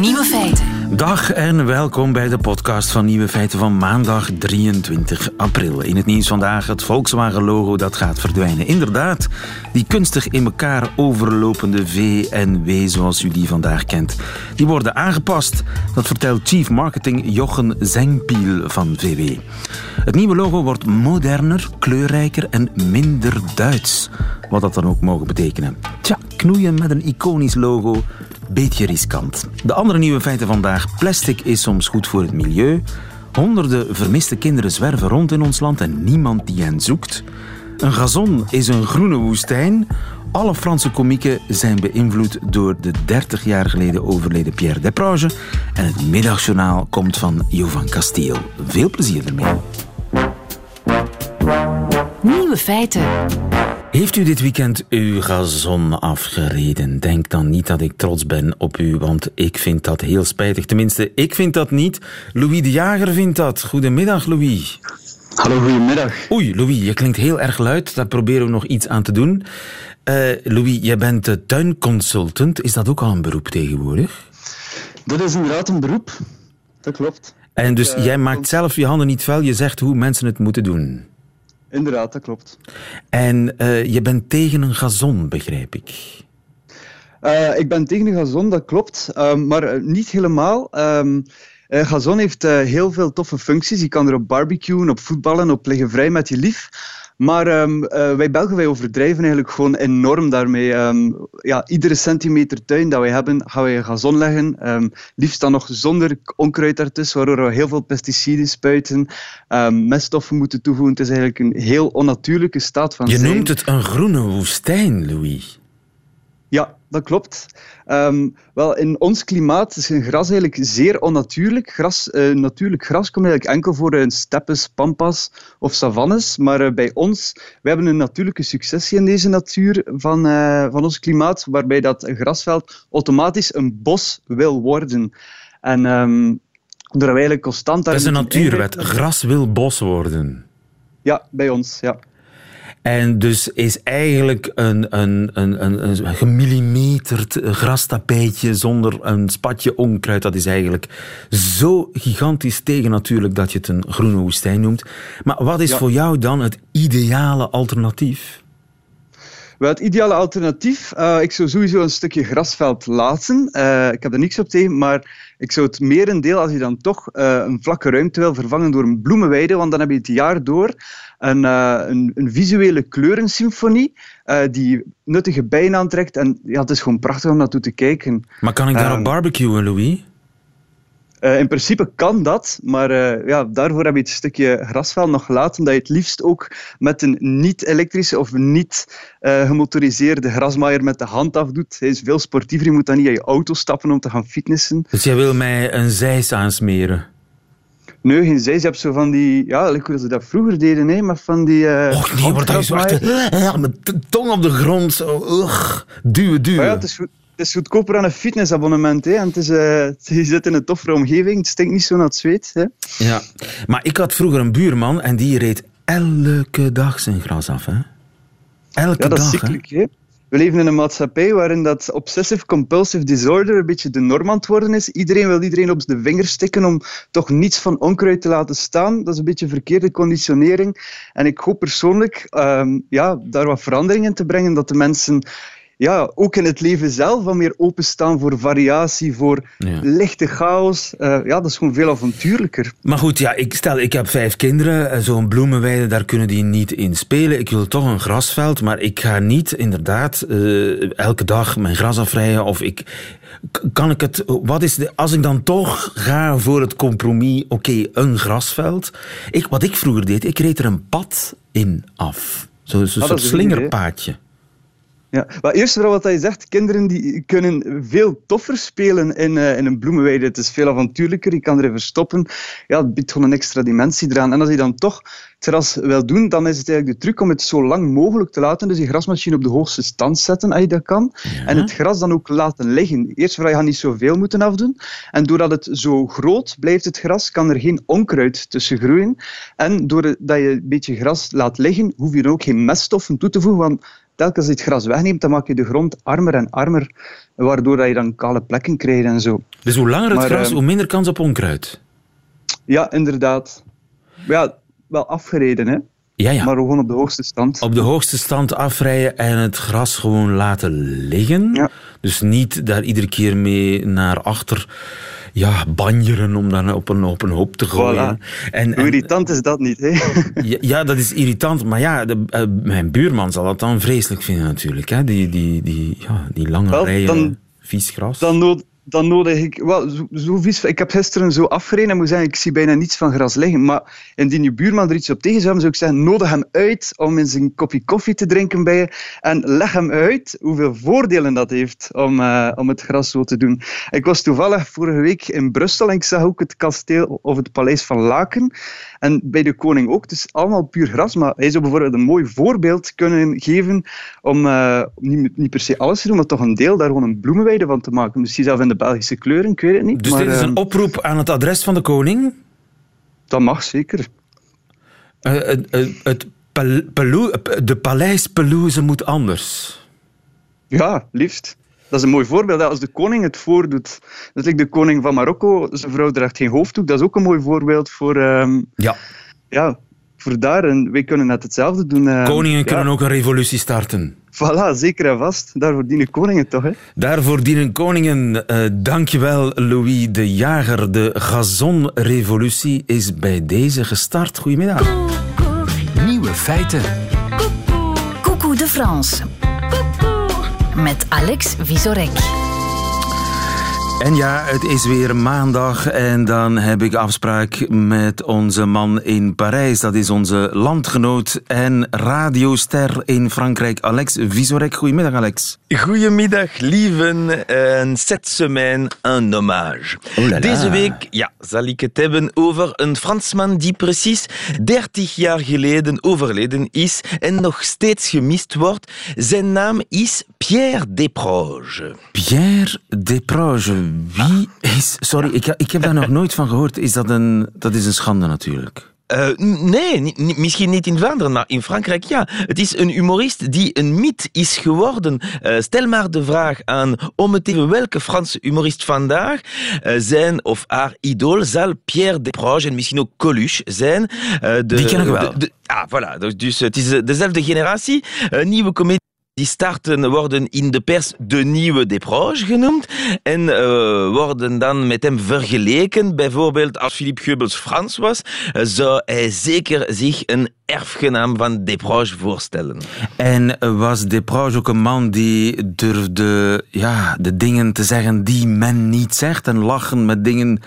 Nieuwe feiten. Dag en welkom bij de podcast van Nieuwe Feiten van maandag 23 april. In het nieuws vandaag het Volkswagen-logo dat gaat verdwijnen. Inderdaad, die kunstig in elkaar overlopende V en W zoals u die vandaag kent. Die worden aangepast, dat vertelt Chief Marketing Jochen Zengpiel van VW. Het nieuwe logo wordt moderner, kleurrijker en minder Duits. Wat dat dan ook mogen betekenen. Tja, knoeien met een iconisch logo beetje riskant. De andere nieuwe feiten vandaag. Plastic is soms goed voor het milieu. Honderden vermiste kinderen zwerven rond in ons land en niemand die hen zoekt. Een gazon is een groene woestijn. Alle Franse komieken zijn beïnvloed door de 30 jaar geleden overleden Pierre Desproges. En het middagjournaal komt van Jovan Castiel. Veel plezier ermee. Nieuwe feiten. Heeft u dit weekend uw gazon afgereden? Denk dan niet dat ik trots ben op u, want ik vind dat heel spijtig. Tenminste, ik vind dat niet. Louis de Jager vindt dat. Goedemiddag, Louis. Hallo, goedemiddag. Oei, Louis, je klinkt heel erg luid. Daar proberen we nog iets aan te doen. Uh, Louis, jij bent de tuinconsultant. Is dat ook al een beroep tegenwoordig? Dat is inderdaad een beroep. Dat klopt. En dus uh, jij maakt zelf je handen niet vuil. Je zegt hoe mensen het moeten doen. Inderdaad, dat klopt. En uh, je bent tegen een gazon, begrijp ik. Uh, ik ben tegen een gazon, dat klopt. Uh, maar niet helemaal. Um, gazon heeft heel veel toffe functies. Je kan er op barbecuen, op voetballen, op liggen vrij met je lief. Maar um, uh, wij Belgen wij overdrijven eigenlijk gewoon enorm daarmee. Um, ja, iedere centimeter tuin dat wij hebben, gaan wij gazon leggen. Um, liefst dan nog zonder onkruid ertussen, waardoor we heel veel pesticiden spuiten, meststoffen moeten toevoegen. Het is eigenlijk een heel onnatuurlijke staat van Je zijn. noemt het een groene woestijn, Louis. Ja, dat klopt. Um, wel, in ons klimaat is een gras eigenlijk zeer onnatuurlijk. Gras, uh, natuurlijk gras komt eigenlijk enkel voor in steppes, pampas of savannes. Maar uh, bij ons, we hebben een natuurlijke successie in deze natuur van, uh, van ons klimaat, waarbij dat grasveld automatisch een bos wil worden. En um, wij eigenlijk constant... Dat is een natuurwet. Gras wil bos worden. Ja, bij ons, ja. En dus is eigenlijk een, een, een, een, een gemillimeterd grastapijtje zonder een spatje onkruid, dat is eigenlijk zo gigantisch tegen natuurlijk dat je het een groene woestijn noemt. Maar wat is ja. voor jou dan het ideale alternatief? Wel, het ideale alternatief, uh, ik zou sowieso een stukje grasveld laten. Uh, ik heb er niks op tegen, maar ik zou het merendeel, als je dan toch uh, een vlakke ruimte wil vervangen door een bloemenweide, want dan heb je het jaar door een, een, een visuele kleurensymfonie die nuttige bijen aantrekt. En ja, het is gewoon prachtig om naartoe te kijken. Maar kan ik daar op barbecuen, Louis? Uh, in principe kan dat, maar uh, ja, daarvoor heb je het stukje grasveld nog gelaten dat je het liefst ook met een niet-elektrische of niet-gemotoriseerde uh, grasmaaier met de hand afdoet. Hij is veel sportiever, je moet dan niet aan je auto stappen om te gaan fitnessen. Dus jij wil mij een zeis aansmeren? Nee, geen zeis. Je hebt zo van die... Ja, like hoe ze dat vroeger deden, hè, maar van die... Uh, Och nee, maar dat is echt... Ja, met tong op de grond, zo... Ugh, duwen, duwen. Maar ja, het is goed. Is goedkoper aan een fitnessabonnement. Hè? En het is, uh, je zit in een toffere omgeving, het stinkt niet zo naar het zweet. Hè? Ja, maar ik had vroeger een buurman en die reed elke dag zijn gras af. Hè? Elke ja, dat dag. is ziekelijk. Hè? We leven in een maatschappij waarin dat obsessive-compulsive disorder een beetje de norm aan het worden is. Iedereen wil iedereen op de vinger stikken om toch niets van onkruid te laten staan. Dat is een beetje verkeerde conditionering. En ik hoop persoonlijk um, ja, daar wat verandering in te brengen, dat de mensen ja, ook in het leven zelf wat meer openstaan voor variatie, voor ja. lichte chaos. Uh, ja, dat is gewoon veel avontuurlijker. Maar goed, ja, ik stel, ik heb vijf kinderen. Zo'n bloemenweide, daar kunnen die niet in spelen. Ik wil toch een grasveld, maar ik ga niet inderdaad uh, elke dag mijn gras afrijden. Of ik, kan ik het, wat is de, als ik dan toch ga voor het compromis, oké, okay, een grasveld. Ik, wat ik vroeger deed, ik reed er een pad in af. Zo'n zo, soort slingerpaadje. Ja, maar eerst vooral wat je zegt, kinderen die kunnen veel toffer spelen in, uh, in een bloemenweide. Het is veel avontuurlijker, je kan erin verstoppen. Ja, het biedt gewoon een extra dimensie eraan. En als je dan toch het gras wil doen, dan is het eigenlijk de truc om het zo lang mogelijk te laten. Dus die grasmachine op de hoogste stand zetten, als je dat kan. Ja. En het gras dan ook laten liggen. Eerst vooral, je gaat niet zoveel moeten afdoen. En doordat het zo groot blijft, het gras, kan er geen onkruid tussen groeien. En doordat je een beetje gras laat liggen, hoef je er ook geen meststoffen toe te voegen, want telkens als je het gras wegneemt, dan maak je de grond armer en armer, waardoor dat je dan kale plekken krijgt en zo. Dus hoe langer het Maar, gras, ehm, hoe minder kans op onkruid. Ja, inderdaad. Ja, wel afgereden, hè? Ja, ja. maar gewoon op de hoogste stand. Op de hoogste stand afrijden en het gras gewoon laten liggen. Ja. Dus niet daar iedere keer mee naar achter ja, banjeren om dan op een, op een hoop te gooien. En, Hoe en- irritant is dat niet, hè? ja, ja, dat is irritant. Maar ja, de, eh, mijn buurman zal dat dan vreselijk vinden natuurlijk. Hè? Die, die, die, ja, die lange Wel, rijen dan- vies gras. Dan, nood, dan nodig ik... Wel, zo, zo vies, ik heb gisteren zo afgereden en moet zeggen, ik zie bijna niets van gras liggen. Maar indien je buurman er iets op tegen zou hebben, zou ik zeggen, nodig hem uit om eens een kopje koffie te drinken bij je. En leg hem uit hoeveel voordelen dat heeft om, eh, om het gras zo te doen. Ik was toevallig vorige week in Brussel en ik zag ook het kasteel of het paleis van Laken. En bij de koning ook. Het is allemaal puur gras. Maar hij zou bijvoorbeeld een mooi voorbeeld kunnen geven om eh, niet, niet per se alles te doen, maar toch een deel daar gewoon een bloemenweide van te maken. Misschien zelf in de Belgische kleuren, ik weet het niet. dus maar, dit is een oproep aan het adres van de koning. dat mag zeker. Eh, het- de paleispelouse moet anders. Ja, liefst. Dat is een mooi voorbeeld. hè. Als de koning het voordoet. Dat is de koning van Marokko. Zijn vrouw draagt geen hoofddoek. Dat is ook een mooi voorbeeld voor, ehm, Ja, ja, voor daar. En wij kunnen net hetzelfde doen. ehm, koningen ja, kunnen ook een revolutie starten. Voilà, zeker en vast. Daarvoor dienen koningen toch, hè? Daarvoor dienen koningen. eh dankjewel, Louis de Jager. De gazonrevolutie is bij deze gestart. Goedemiddag. Nieuwe feiten. Coucou de France. Met Alex Visorek. En ja, het is weer maandag en dan heb ik afspraak met onze man in Parijs. Dat is onze landgenoot en radioster in Frankrijk, Alex Visorek. Goedemiddag, Alex. Goedemiddag, lieven. En cette semaine een hommage. Oh. Deze week ja, zal ik het hebben over een Fransman die precies 30 jaar geleden overleden is en nog steeds gemist wordt. Zijn naam is Pierre Desproges. Pierre Desproges. Wie is... Sorry, ik, ik heb daar nog nooit van gehoord. Is dat een... Dat is een schande natuurlijk. Eh, nee, misschien niet in Vlaanderen, maar in Frankrijk ja. Het is een humorist die een mythe is geworden. Eh, stel maar de vraag aan om het even welke Franse humorist vandaag eh, zijn of haar idool zal Pierre Desproges en misschien ook Coluche zijn. De, Die ken ik wel. de- de- ah, voilà. Dus, dus het is dezelfde generatie. Een nieuwe comedie. Die starten worden in de pers de nieuwe Desproges genoemd en eh, worden dan met hem vergeleken. Bijvoorbeeld als Philippe Goebbels Frans was, eh, zou hij zeker zich een erfgenaam van Desproges voorstellen. En was Desproges ook een man die durfde ja, de dingen te zeggen die men niet zegt en lachen met dingen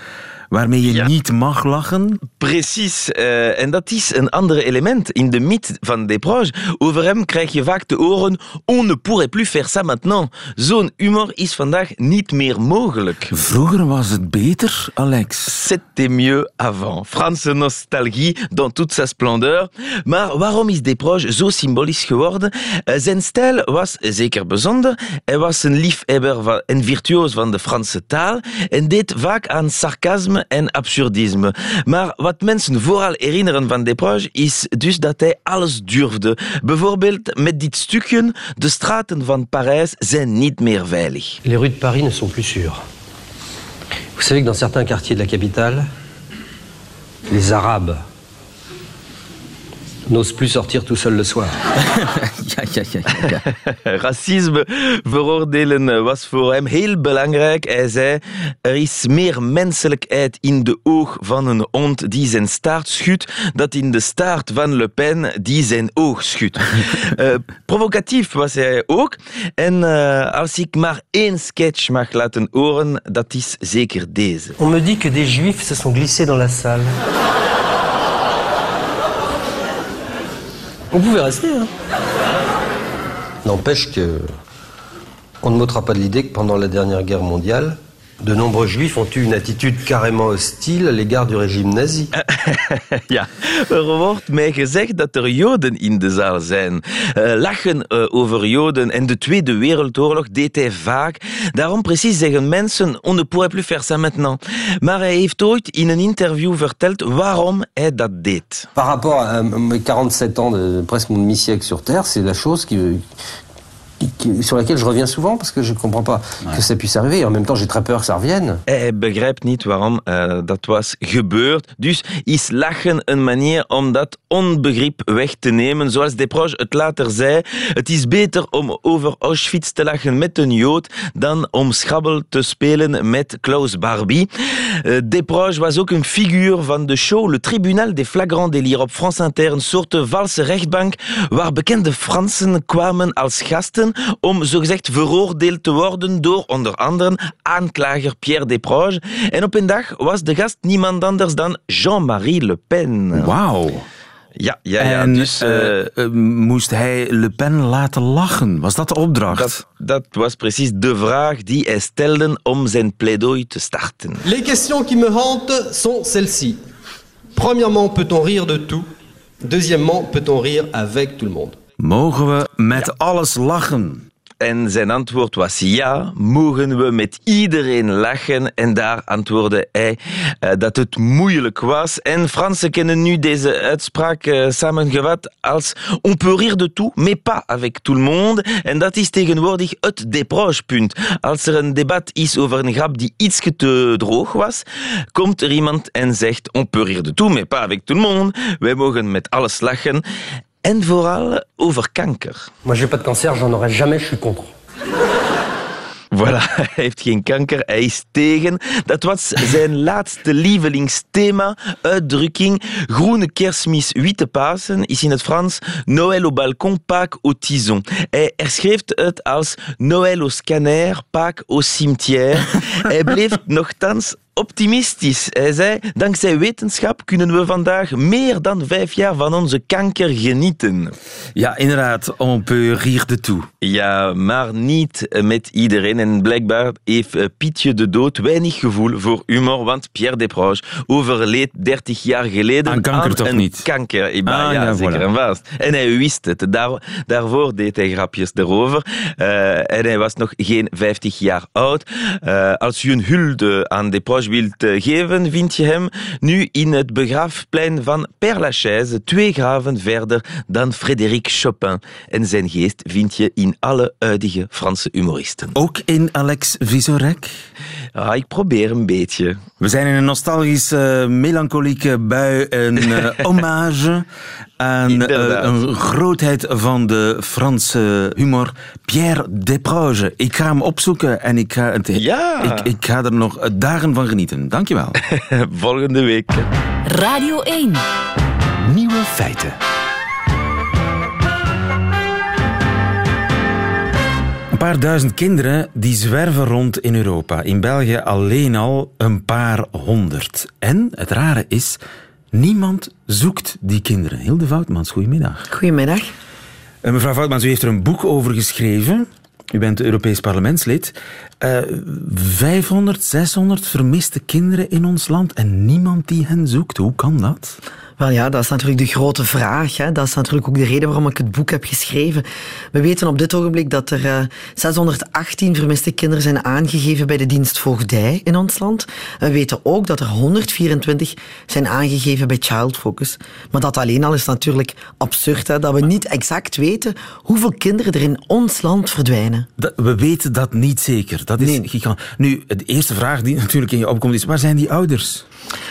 waarmee je Ja. niet mag lachen? Precies, eh, en dat is een ander element in de mythe van Desproges. Over hem krijg je vaak te horen, on ne pourrait plus faire ça maintenant. Zo'n humor is vandaag niet meer mogelijk. Vroeger was het beter, Alex. C'était mieux avant. Franse nostalgie dans toute sa splendeur. Maar waarom is Desproges zo symbolisch geworden? Eh, Zijn stijl was zeker bijzonder. Hij was een liefhebber en virtuoos van de Franse taal en deed vaak aan sarcasme en absurdisme. Maar wat mensen vooral herinneren van Desproges is dus dat hij alles durfde. Bijvoorbeeld met dit stukje, de straten van Parijs zijn niet meer veilig. Les rues de Paris ne sont plus sûres. Vous savez que dans certains quartiers de la capitale, les Arabes n'osent plus sortir tout seuls le soir. Ja, ja, ja, ja. ja. Racisme veroordelen was voor hem heel belangrijk. Hij zei, er is meer menselijkheid in de oog van een hond die zijn staart schudt, dat in de staart van Le Pen die zijn oog schudt. Eh, provocatief was hij ook. En eh, als ik maar één sketch mag laten horen, dat is zeker deze. On me dit que des juifs se sont glissés dans la salle. Vous pouvez rester, hein. N'empêche que on ne m'ôtera pas de l'idée que pendant la dernière guerre mondiale, De nombreux juifs ont eu une attitude carrément hostile à l'égard du régime nazi. ja, er wordt mij gezegd dat er Joden in de zaal zijn. Uh, lachen uh, over Joden en de Tweede Wereldoorlog deed hij vaak. Daarom precies zeggen mensen, on ne pourrait plus faire ça maintenant. Maar hij heeft ooit in een interview verteld waarom hij dat deed. Par rapport à mes 47 ans, de, presque mon demi-siècle sur Terre, c'est la chose qui, sur laquelle je reviens souvent parce que je ne comprends pas que ça puisse arriver. En même temps, j'ai très peur que ça revienne. Hij begrijpt niet waarom uh, dat was gebeurd. Dus is lachen een manier om dat onbegrip weg te nemen. Zoals Desproges het later zei, het is beter om over Auschwitz te lachen met een Jood dan om schrabbel te spelen met Klaus Barbie. Uh, Desproges was ook een figuur van de show Le Tribunal des Flagrants Délires op France Inter, een soort valse rechtbank waar bekende Fransen kwamen als gasten om zogezegd veroordeeld te worden door onder andere aanklager Pierre Desproges. En op een dag was de gast niemand anders dan Jean-Marie Le Pen. Wauw. Ja, ja, ja. En dus, uh, uh, moest hij Le Pen laten lachen? Was dat de opdracht? Dat, dat was precies de vraag die hij stelde om zijn pleidooi te starten. Les questions qui me hantent sont celles-ci. Premièrement, peut-on rire de tout? Deuxièmement, peut-on rire avec tout le monde? Mogen we met ja. alles lachen? En zijn antwoord was ja, mogen we met iedereen lachen? En daar antwoordde hij uh, dat het moeilijk was. En Fransen kennen nu deze uitspraak uh, samengevat als on peut rire de tout, mais pas avec tout le monde. En dat is tegenwoordig het Desproges-punt. Als er een debat is over een grap die iets te droog was, komt er iemand en zegt on peut rire de tout, mais pas avec tout le monde. Wij mogen met alles lachen. En vooral over kanker. Moi, j'ai pas de cancer, j'en aurai jamais, je suis contre. Voilà, hij heeft geen kanker, hij is tegen. Dat was zijn laatste lievelingsthema, uitdrukking. Groene kerstmis, witte Pasen is in het Frans Noël au balcon, Pâques au tison. Hij herschreef het als Noël au scanner, Pâques au cimetière. hij bleef nogthans optimistisch. Hij zei, dankzij wetenschap kunnen we vandaag meer dan vijf jaar van onze kanker genieten. Ja, inderdaad, on peut rire de tout. Ja, maar niet met iedereen. En blijkbaar heeft Pietje de Dood weinig gevoel voor humor, want Pierre Desproges overleed 30 jaar geleden aan kanker aan toch een niet? kanker. Ah, ja, ja, zeker voilà. en vast. En hij wist het. Daar, daarvoor deed hij grapjes erover. Uh, en hij was nog geen 50 jaar oud. Uh, als je een hulde aan Desproges wilt geven, vind je hem nu in het begraafplein van Père Lachaise, twee graven verder dan Frédéric Chopin. En zijn geest vind je in alle huidige Franse humoristen. Ook in Alex Visorek? Ah, ik probeer een beetje. We zijn in een nostalgische, melancholieke bui, een uh, hommage aan uh, een grootheid van de Franse humor, Pierre Desproges. Ik ga hem opzoeken en ik ga, het, ja. ik, ik ga er nog dagen van genieten. Dankjewel. Volgende week. Radio 1. Nieuwe feiten. Een paar duizend kinderen die zwerven rond in Europa. In België alleen al een paar honderd. En het rare is, niemand zoekt die kinderen. Hilde Voutmans, goedemiddag. Goedemiddag. Uh, mevrouw Voutmans, u heeft er een boek over geschreven. U bent Europees parlementslid. Uh, 500, 600 vermiste kinderen in ons land en niemand die hen zoekt. Hoe kan dat? Wel ja, dat is natuurlijk de grote vraag. Hè. Dat is natuurlijk ook de reden waarom ik het boek heb geschreven. We weten op dit ogenblik dat er uh, 618 vermiste kinderen zijn aangegeven bij de dienst voogdij in ons land. We weten ook dat er 124 zijn aangegeven bij Child Focus. Maar dat alleen al is natuurlijk absurd, hè, dat we niet exact weten hoeveel kinderen er in ons land verdwijnen. Dat, we weten dat niet zeker. Dat is nee. Nu, de eerste vraag die natuurlijk in je opkomt is, waar zijn die ouders?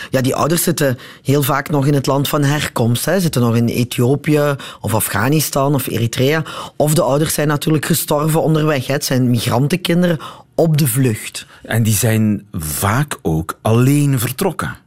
Ja, die ouders zitten heel vaak nog in het land van herkomst. Hè. Zitten nog in Ethiopië of Afghanistan of Eritrea. Of de ouders zijn natuurlijk gestorven onderweg. Hè. Het zijn migrantenkinderen op de vlucht. En die zijn vaak ook alleen vertrokken.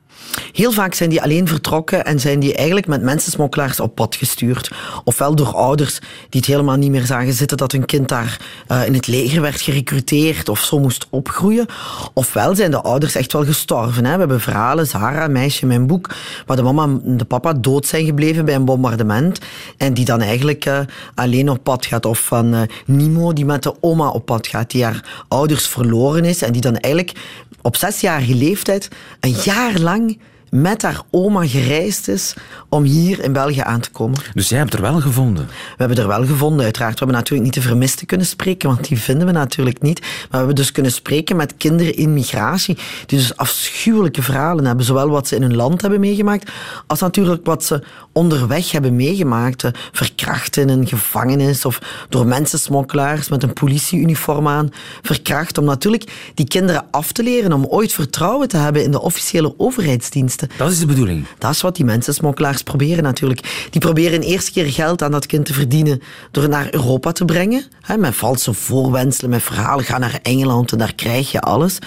Heel vaak zijn die alleen vertrokken en zijn die eigenlijk met mensensmokkelaars op pad gestuurd. Ofwel door ouders die het helemaal niet meer zagen zitten dat hun kind daar uh, in het leger werd gerecruiteerd of zo moest opgroeien. Ofwel zijn de ouders echt wel gestorven. Hè. We hebben verhalen, Zara, meisje in mijn boek, waar de mama en de papa dood zijn gebleven bij een bombardement en die dan eigenlijk uh, alleen op pad gaat. Of van uh, Nimo, die met de oma op pad gaat, die haar ouders verloren is en die dan eigenlijk op zesjarige leeftijd een jaar lang met haar oma gereisd is om hier in België aan te komen. Dus jij hebt er wel gevonden? We hebben er wel gevonden, uiteraard. We hebben natuurlijk niet de vermisten kunnen spreken, want die vinden we natuurlijk niet. Maar we hebben dus kunnen spreken met kinderen in migratie, die dus afschuwelijke verhalen hebben. Zowel wat ze in hun land hebben meegemaakt, als natuurlijk wat ze onderweg hebben meegemaakt. Verkracht in een gevangenis of door mensensmokkelaars met een politieuniform aan. Verkracht om natuurlijk die kinderen af te leren om ooit vertrouwen te hebben in de officiële Dat is de bedoeling. Dat is wat die mensensmokkelaars proberen natuurlijk. Die proberen een eerste keer geld aan dat kind te verdienen door het naar Europa te brengen. Hè, met valse voorwenselen, met verhalen. Ga naar Engeland en daar krijg je alles.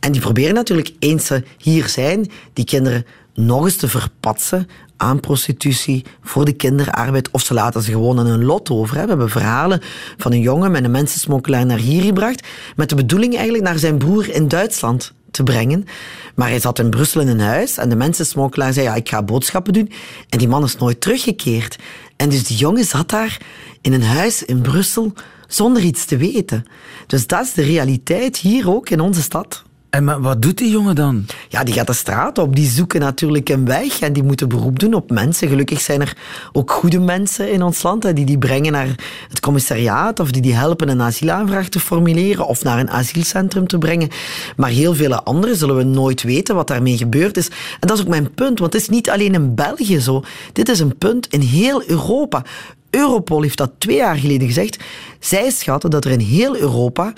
En die proberen natuurlijk eens ze hier zijn, die kinderen nog eens te verpatsen aan prostitutie, voor de kinderarbeid, of ze laten ze gewoon aan hun lot over. We hebben verhalen van een jongen met een mensensmokkelaar naar hier gebracht, met de bedoeling eigenlijk naar zijn broer in Duitsland te brengen. Maar hij zat in Brussel in een huis en de mensensmokkelaar zei, ja, ik ga boodschappen doen. En die man is nooit teruggekeerd. En dus die jongen zat daar in een huis in Brussel zonder iets te weten. Dus dat is de realiteit hier ook in onze stad. En wat doet die jongen dan? Ja, die gaat de straat op. Die zoeken natuurlijk een weg en die moeten beroep doen op mensen. Gelukkig zijn er ook goede mensen in ons land die die brengen naar het commissariaat of die die helpen een asielaanvraag te formuleren of naar een asielcentrum te brengen. Maar heel vele anderen zullen we nooit weten wat daarmee gebeurd is. En dat is ook mijn punt, want het is niet alleen in België zo. Dit is een punt in heel Europa. Europol heeft dat twee jaar geleden gezegd. Zij schatten dat er in heel Europa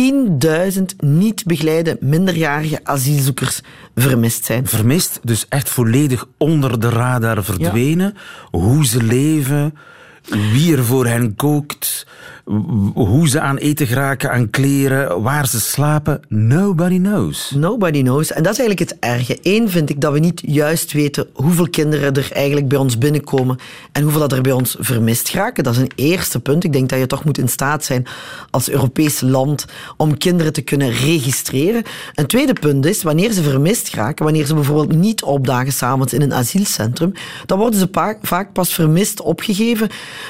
10.000 niet begeleide minderjarige asielzoekers vermist zijn. Vermist, dus echt volledig onder de radar verdwenen. Hoe ze leven, wie er voor hen kookt, hoe ze aan eten geraken, aan kleren, waar ze slapen. Nobody knows. Nobody knows. En dat is eigenlijk het erge. Eén vind ik dat we niet juist weten hoeveel kinderen er eigenlijk bij ons binnenkomen en hoeveel dat er bij ons vermist geraken. Dat is een eerste punt. Ik denk dat je toch moet in staat zijn als Europees land om kinderen te kunnen registreren. Een tweede punt is, wanneer ze vermist geraken, wanneer ze bijvoorbeeld niet opdagen s'avonds in een asielcentrum, dan worden ze vaak pas vermist opgegeven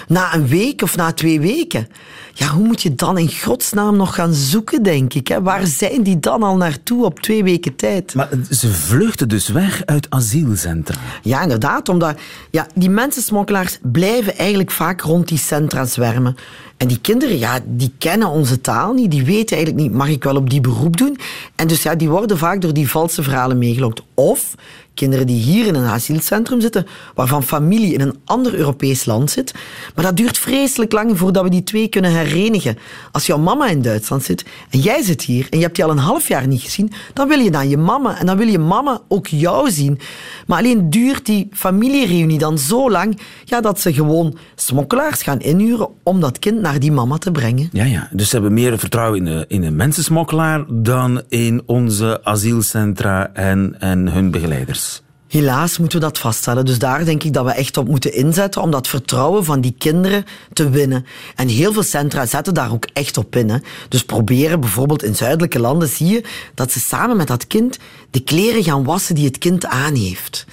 na een week of na twee weken. Ja, hoe moet je dan in godsnaam nog gaan zoeken, denk ik? Hè? Waar zijn die dan al naartoe op twee weken tijd? Maar ze vluchten dus weg uit asielcentra. Ja, inderdaad. Omdat ja, die mensensmokkelaars blijven eigenlijk vaak rond die centra zwermen. En die kinderen, ja, die kennen onze taal niet. Die weten eigenlijk niet, mag ik wel op die beroep doen? En dus ja, die worden vaak door die valse verhalen meegelokt. Of kinderen die hier in een asielcentrum zitten, waarvan familie in een ander Europees land zit. Maar dat duurt vreselijk lang voordat we die twee kunnen herenigen. Als jouw mama in Duitsland zit en jij zit hier en je hebt die al een half jaar niet gezien, dan wil je naar je mama en dan wil je mama ook jou zien. Maar alleen duurt die familiereunie dan zo lang ja, dat ze gewoon smokkelaars gaan inhuren om dat kind naar die mama te brengen. Ja, ja. dus ze hebben meer vertrouwen in, in een mensensmokkelaar dan in onze asielcentra en, en hun begeleiders. Helaas moeten we dat vaststellen. Dus daar denk ik dat we echt op moeten inzetten om dat vertrouwen van die kinderen te winnen. En heel veel centra zetten daar ook echt op in. Dus proberen bijvoorbeeld in zuidelijke landen zie je dat ze samen met dat kind de kleren gaan wassen die het kind aan heeft.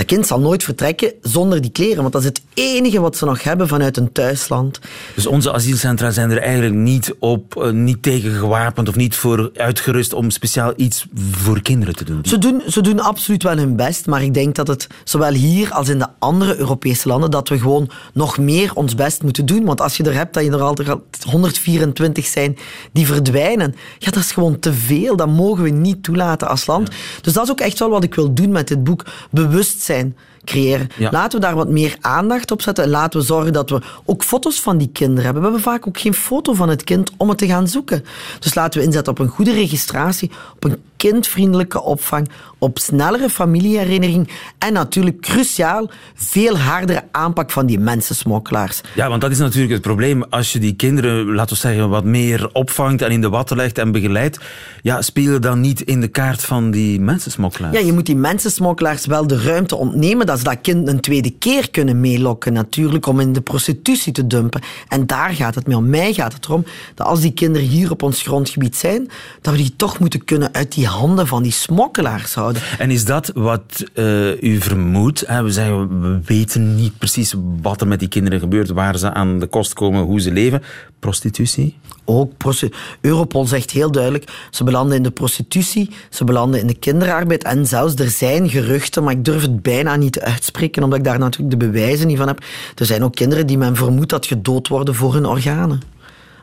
Dat kind zal nooit vertrekken zonder die kleren, want dat is het enige wat ze nog hebben vanuit hun thuisland. Dus onze asielcentra zijn er eigenlijk niet, op, uh, niet tegen gewapend of niet voor uitgerust om speciaal iets voor kinderen te doen? Ze, doen? ze doen absoluut wel hun best, maar ik denk dat het zowel hier als in de andere Europese landen, dat we gewoon nog meer ons best moeten doen. Want als je er hebt dat je er altijd 124 zijn die verdwijnen, ja, dat is gewoon te veel. Dat mogen we niet toelaten als land. Dus dat is ook echt wel wat ik wil doen met dit boek. Bewustzijn Then. Creëren. Laten we daar wat meer aandacht op zetten. En laten we zorgen dat we ook foto's van die kinderen hebben. We hebben vaak ook geen foto van het kind om het te gaan zoeken. Dus laten we inzetten op een goede registratie, op een kindvriendelijke opvang, op snellere familieherinnering en natuurlijk cruciaal veel hardere aanpak van die mensensmokkelaars. Ja, want dat is natuurlijk het probleem. Als je die kinderen, laten we zeggen, wat meer opvangt en in de watten legt en begeleidt, ja, spelen dan niet in de kaart van die mensensmokkelaars? Ja, je moet die mensensmokkelaars wel de ruimte ontnemen dat dat kind een tweede keer kunnen meelokken natuurlijk om in de prostitutie te dumpen. En daar gaat het mee om. Mij gaat het erom dat als die kinderen hier op ons grondgebied zijn, dat we die toch moeten kunnen uit die handen van die smokkelaars houden. En is dat wat uh, u vermoedt? We zeggen, we weten niet precies wat er met die kinderen gebeurt, waar ze aan de kost komen, hoe ze leven. Prostitutie? Ook. Europol zegt heel duidelijk, ze belanden in de prostitutie, ze belanden in de kinderarbeid en zelfs er zijn geruchten, maar ik durf het bijna niet uitspreken, omdat ik daar natuurlijk de bewijzen niet van heb. Er zijn ook kinderen die men vermoedt dat gedood worden voor hun organen.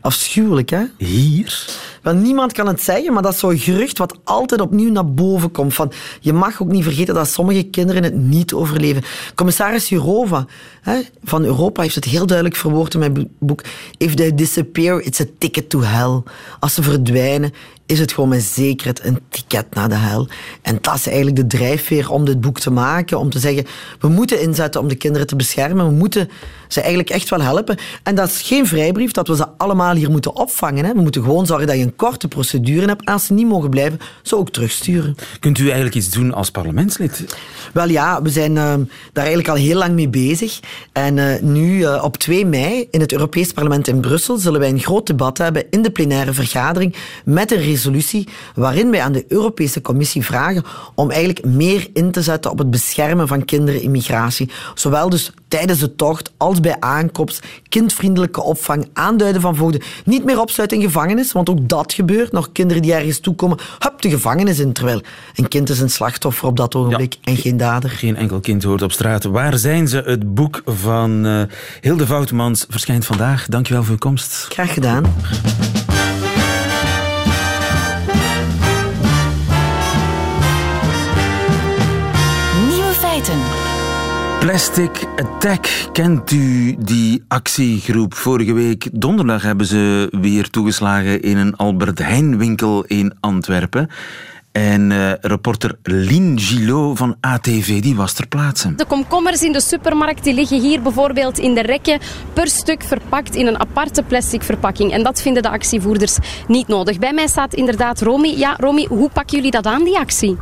Afschuwelijk, hè? Hier? Wel, niemand kan het zeggen, maar dat is zo'n gerucht wat altijd opnieuw naar boven komt. Van, je mag ook niet vergeten dat sommige kinderen het niet overleven. Commissaris Jurova hè, van Europa heeft het heel duidelijk verwoord in mijn boek. If they disappear, it's a ticket to hell. Als ze verdwijnen, is het gewoon met zekerheid een ticket naar de hel. En dat is eigenlijk de drijfveer om dit boek te maken. Om te zeggen, we moeten inzetten om de kinderen te beschermen. We moeten ze eigenlijk echt wel helpen. En dat is geen vrijbrief dat we ze allemaal hier moeten opvangen. Hè. We moeten gewoon zorgen dat je een korte procedure hebt. En als ze niet mogen blijven, ze ook terugsturen. Kunt u eigenlijk iets doen als parlementslid? Wel ja, we zijn uh, daar eigenlijk al heel lang mee bezig. En uh, nu uh, op 2 mei in het Europees Parlement in Brussel zullen wij een groot debat hebben in de plenaire vergadering met een resolutie waarin wij aan de Europese Commissie vragen om eigenlijk meer in te zetten op het beschermen van kinderen in migratie. Zowel dus tijdens de tocht als bij aankomst, kindvriendelijke opvang, aanduiden van voogden. Niet meer opsluiten in gevangenis, want ook dat gebeurt. Nog kinderen die ergens toekomen, hup, de gevangenis in. Terwijl een kind is een slachtoffer op dat ogenblik en geen dader. Geen enkel kind hoort op straat. Waar zijn ze? Het boek van uh, Hilde Voutemans verschijnt vandaag. Dankjewel voor uw komst. Graag gedaan. Plastic Attack, kent u die actiegroep? Vorige week donderdag hebben ze weer toegeslagen in een Albert Heijn winkel in Antwerpen. En uh, reporter Lien Gillot van ATV die was ter plaatse. De komkommers in de supermarkt die liggen hier bijvoorbeeld in de rekken per stuk verpakt in een aparte plastic verpakking. En dat vinden de actievoerders niet nodig. Bij mij staat inderdaad Romy. Ja, Romy, hoe pakken jullie dat aan, die actie?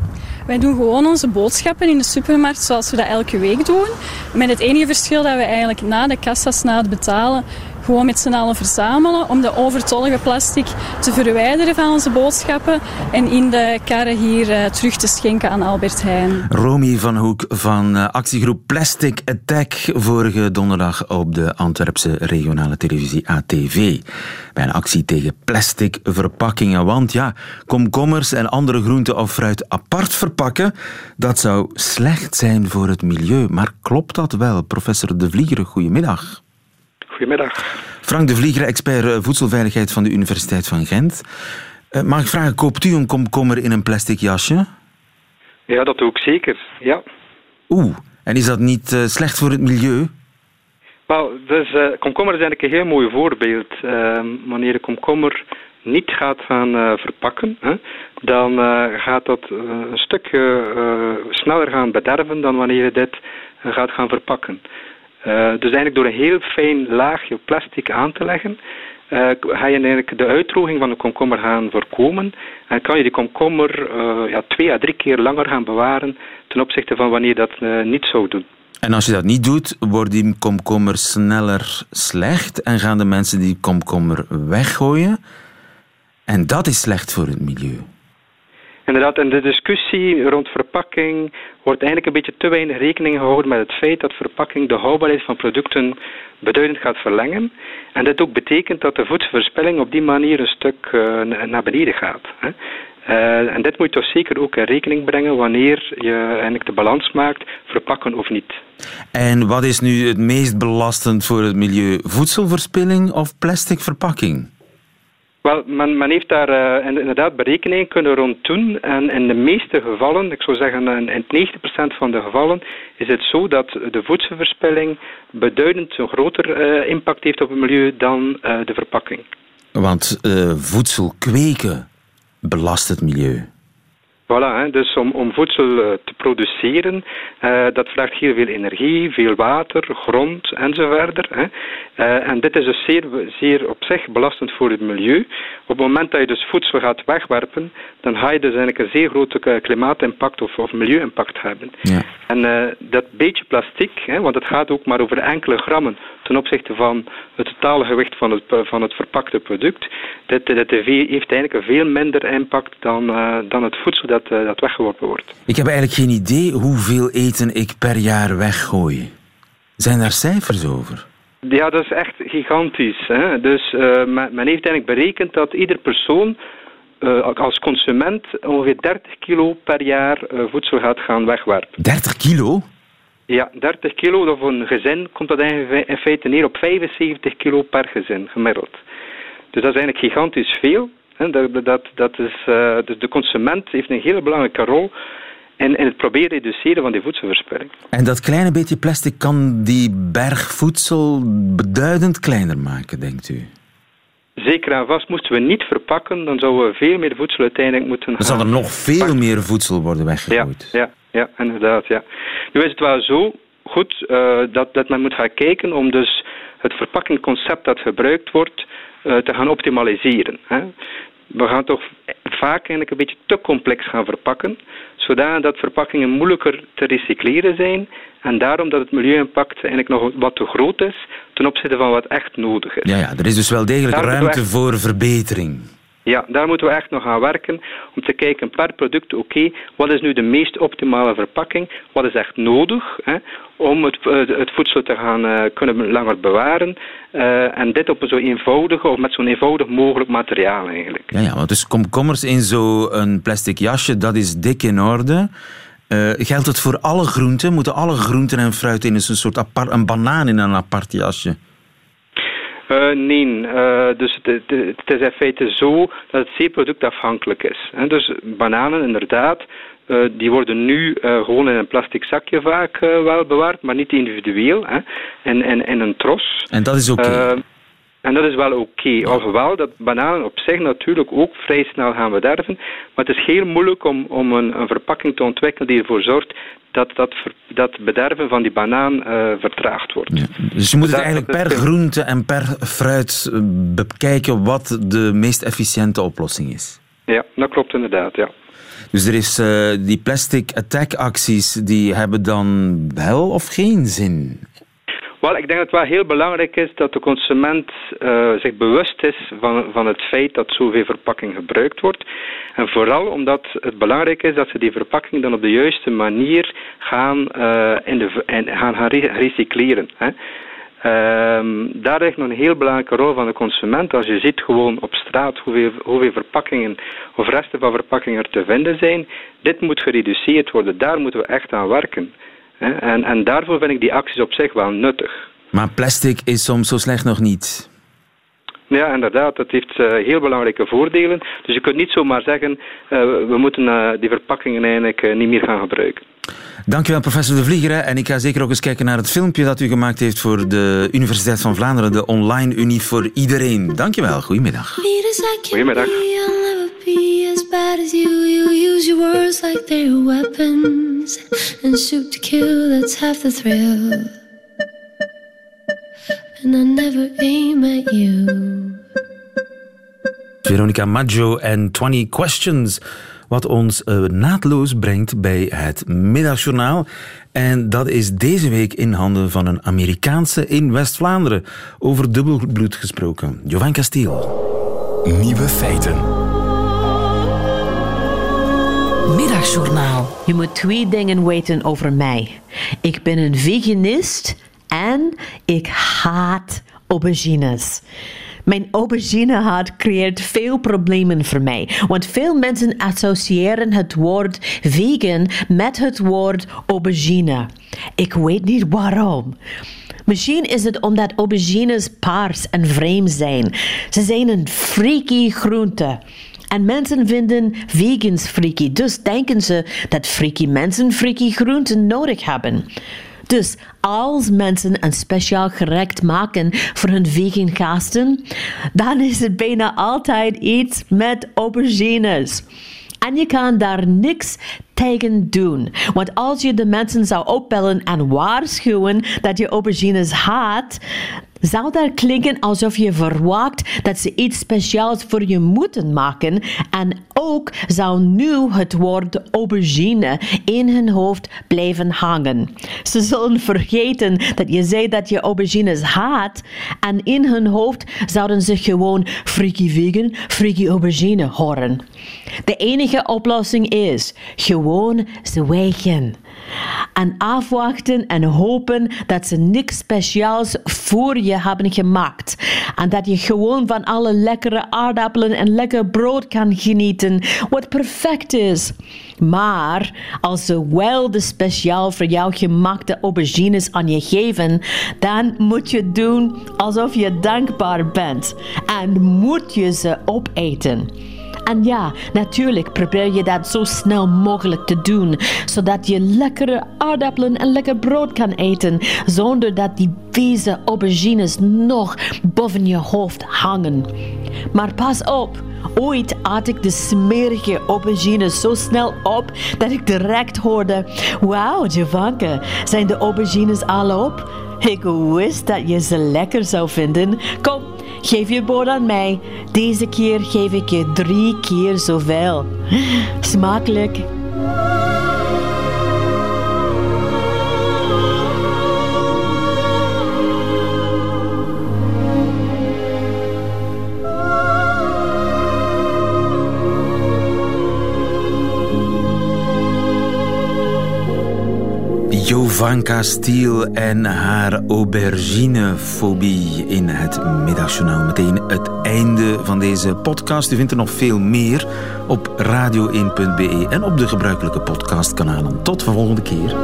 Wij doen gewoon onze boodschappen in de supermarkt zoals we dat elke week doen. Met het enige verschil dat we eigenlijk na de kassas, na het betalen, gewoon met z'n allen verzamelen om de overtollige plastic te verwijderen van onze boodschappen en in de karren hier uh, terug te schenken aan Albert Heijn. Romy van Hoek van uh, actiegroep Plastic Attack vorige donderdag op de Antwerpse regionale televisie ATV. Bij een actie tegen plastic verpakkingen. Want ja, komkommers en andere groenten of fruit apart verpakken, dat zou slecht zijn voor het milieu. Maar klopt dat wel? Professor De Vlieger, goedemiddag. Goedemiddag. Frank de Vlieger, expert eh, voedselveiligheid van de Universiteit van Gent. Uh, mag ik vragen, koopt u een komkommer in een plastic jasje? Ja, dat doe ik zeker, ja. Oeh, en is dat niet uh, slecht voor het milieu? Wel, dus, uh, komkommer is eigenlijk een heel mooi voorbeeld. Ehm, wanneer de komkommer niet gaat gaan verpakken, hè, dan gaat dat een stukje sneller gaan bederven dan wanneer je dit gaat gaan verpakken. Uh, dus eigenlijk door een heel fijn laagje plastic aan te leggen, uh, ga je eigenlijk de uitdroging van de komkommer gaan voorkomen. En kan je die komkommer uh, ja, twee à drie keer langer gaan bewaren ten opzichte van wanneer je dat niet zou doen. En als je dat niet doet, wordt die komkommer sneller slecht en gaan de mensen die komkommer weggooien. En dat is slecht voor het milieu. Inderdaad, in de discussie rond verpakking wordt eigenlijk een beetje te weinig rekening gehouden met het feit dat verpakking de houdbaarheid van producten beduidend gaat verlengen. En dit ook betekent dat de voedselverspilling op die manier een stuk uh, naar beneden gaat. Hè. Uh, en dit moet je toch zeker ook in rekening brengen wanneer je eigenlijk de balans maakt, verpakken of niet. En wat is nu het meest belastend voor het milieu? Voedselverspilling of plastic verpakking? Wel, men, men heeft daar uh, inderdaad berekeningen kunnen rond doen. En in de meeste gevallen, ik zou zeggen in 90% van de gevallen, is het zo dat de voedselverspilling beduidend een groter uh, impact heeft op het milieu dan uh, de verpakking. Want voedsel kweken belast het milieu. Voilà, hè. dus om, om voedsel uh, te produceren, uh, dat vraagt heel veel energie, veel water, grond enzovoort. Hè. Uh, en dit is dus zeer, zeer op zich belastend voor het milieu. Op het moment dat je dus voedsel gaat wegwerpen, dan ga je dus eigenlijk een zeer grote klimaatimpact of, of milieu-impact hebben. Ja. En dat beetje plastic, hè, want het gaat ook maar over enkele grammen ten opzichte van het totale gewicht van het, van het verpakte product, dit, dit heeft eigenlijk een veel minder impact dan, dan het voedsel dat, uh, dat weggeworpen wordt. Ik heb eigenlijk geen idee hoeveel eten ik per jaar weggooi. Zijn daar cijfers over? Ja, dat is echt gigantisch. Hè? Dus uh, men, men, heeft eigenlijk berekend dat ieder persoon uh, als consument ongeveer 30 kilo per jaar voedsel gaat gaan wegwerpen. 30 kilo? Ja, 30 kilo voor een gezin komt dat in feite neer op 75 kilo per gezin gemiddeld. Dus dat is eigenlijk gigantisch veel. Dat, dat, dat is, uh, de consument heeft een hele belangrijke rol in, in het proberen reduceren van die voedselverspilling. En dat kleine beetje plastic kan die berg voedsel beduidend kleiner maken, denkt u? Zeker en vast. Moesten we niet verpakken, dan zouden we veel meer voedsel uiteindelijk moeten Dan zal er nog veel meer voedsel worden weggegooid. Ja, ja, ja, inderdaad. Ja. Nu is het wel zo goed uh, dat, dat men moet gaan kijken om dus het verpakkingconcept dat gebruikt wordt uh, te gaan optimaliseren. Hè we gaan toch vaak eigenlijk een beetje te complex gaan verpakken, zodat verpakkingen moeilijker te recycleren zijn en daarom dat het milieu-impact eigenlijk nog wat te groot is ten opzichte van wat echt nodig is. Ja, ja er is dus wel degelijk ruimte voor verbetering. Ja, daar moeten we echt nog aan werken om te kijken per product, oké, wat is nu de meest optimale verpakking, wat is echt nodig hè, om het, eh, het, voedsel te gaan uh, kunnen langer bewaren uh, en dit op een zo eenvoudige of met zo'n eenvoudig mogelijk materiaal eigenlijk. Ja, ja want dus komkommers in zo'n plastic jasje, dat is dik in orde. Geldt het voor alle groenten? Moeten alle groenten en fruit in een soort apart, een banaan in een apart jasje? Uh, nee, uh, dus het, het, is in feite zo dat het zeer productafhankelijk is. Dus bananen, inderdaad, uh, die worden nu gewoon in een plastic zakje vaak wel bewaard, maar niet individueel, hè, in, in, in een tros. En dat is oké? Okay. En dat is wel oké. Okay. Alhoewel dat bananen op zich natuurlijk ook vrij snel gaan bederven. Maar het is heel moeilijk om, om een, een verpakking te ontwikkelen die ervoor zorgt dat dat, dat bederven van die banaan uh, vertraagd wordt. Ja. Dus je moet het eigenlijk per groente en per fruit eh, bekijken wat de meest efficiënte oplossing is. Ja, dat klopt inderdaad, ja. Dus er is uh, die plastic attack acties, die hebben dan wel of geen zin? Wel, ik denk dat het wel heel belangrijk is dat de consument uh, zich bewust is van, van het feit dat zoveel verpakking gebruikt wordt. En vooral omdat het belangrijk is dat ze die verpakking dan op de juiste manier gaan, uh, in de, gaan, recycleren. Hè. Um, daar ligt nog een heel belangrijke rol van de consument. Als je ziet gewoon op straat hoeveel, hoeveel verpakkingen of resten van verpakkingen er te vinden zijn, dit moet gereduceerd worden. Daar moeten we echt aan werken. En, en daarvoor vind ik die acties op zich wel nuttig. Maar plastic is soms zo slecht nog niet. Ja, inderdaad. Dat heeft uh, heel belangrijke voordelen. Dus je kunt niet zomaar zeggen, uh, we moeten uh, die verpakkingen eigenlijk niet meer gaan gebruiken. Dankjewel, professor De Vlieger. En ik ga zeker ook eens kijken naar het filmpje dat u gemaakt heeft voor de Universiteit van Vlaanderen, de Online Unie voor Iedereen. Dankjewel, goedemiddag. Goedemiddag. As bad as you. You use your words like they're weapons and shoot to kill. That's half the thrill. And I never aim at you. Veronica Maggio en 20 Questions. Wat ons uh, naadloos brengt bij het middagjournaal. En dat is deze week in handen van een Amerikaanse in West-Vlaanderen. Over dubbelbloed gesproken. Jovan Castiel. Nieuwe feiten. Middagjournaal. Je moet twee dingen weten over mij. Ik ben een veganist en ik haat aubergines. Mijn auberginehaat creëert veel problemen voor mij, want veel mensen associëren het woord vegan met het woord aubergine. Ik weet niet waarom. Misschien is het omdat aubergines paars en vreemd zijn. Ze zijn een freaky groente. En mensen vinden vegans freaky, dus denken ze dat freaky mensen freaky groenten nodig hebben. Dus als mensen een speciaal gerecht maken voor hun vegan gasten, dan is het bijna altijd iets met aubergines. En je kan daar niks tegen doen. Want als je de mensen zou opbellen en waarschuwen dat je aubergines haat, zou dat klinken alsof je verwacht dat ze iets speciaals voor je moeten maken. En ook zou nu het woord aubergine in hun hoofd blijven hangen. Ze zullen vergeten dat je zei dat je aubergines haat. En in hun hoofd zouden ze gewoon freaky vegan, freaky aubergine horen. De enige oplossing is gewoon zwijgen en afwachten en hopen dat ze niks speciaals voor je hebben gemaakt. En dat je gewoon van alle lekkere aardappelen en lekker brood kan genieten, wat perfect is. Maar als ze wel de speciaal voor jou gemaakte aubergines aan je geven, dan moet je doen alsof je dankbaar bent en moet je ze opeten. En ja, natuurlijk probeer je dat zo snel mogelijk te doen, zodat je lekkere aardappelen en lekker brood kan eten, zonder dat die vieze aubergines nog boven je hoofd hangen. Maar pas op, ooit at ik de smerige aubergines zo snel op dat ik direct hoorde: Wauw, Javanke, zijn de aubergines al op? Ik wist dat je ze lekker zou vinden. Kom, Geef je boord aan mij. Deze keer geef ik je drie keer zoveel. Smakelijk. Jovanka Stiel en haar auberginefobie in het middagjournaal. Meteen het einde van deze podcast. U vindt er nog veel meer op radio1.be en op de gebruikelijke podcastkanalen. Tot de volgende keer.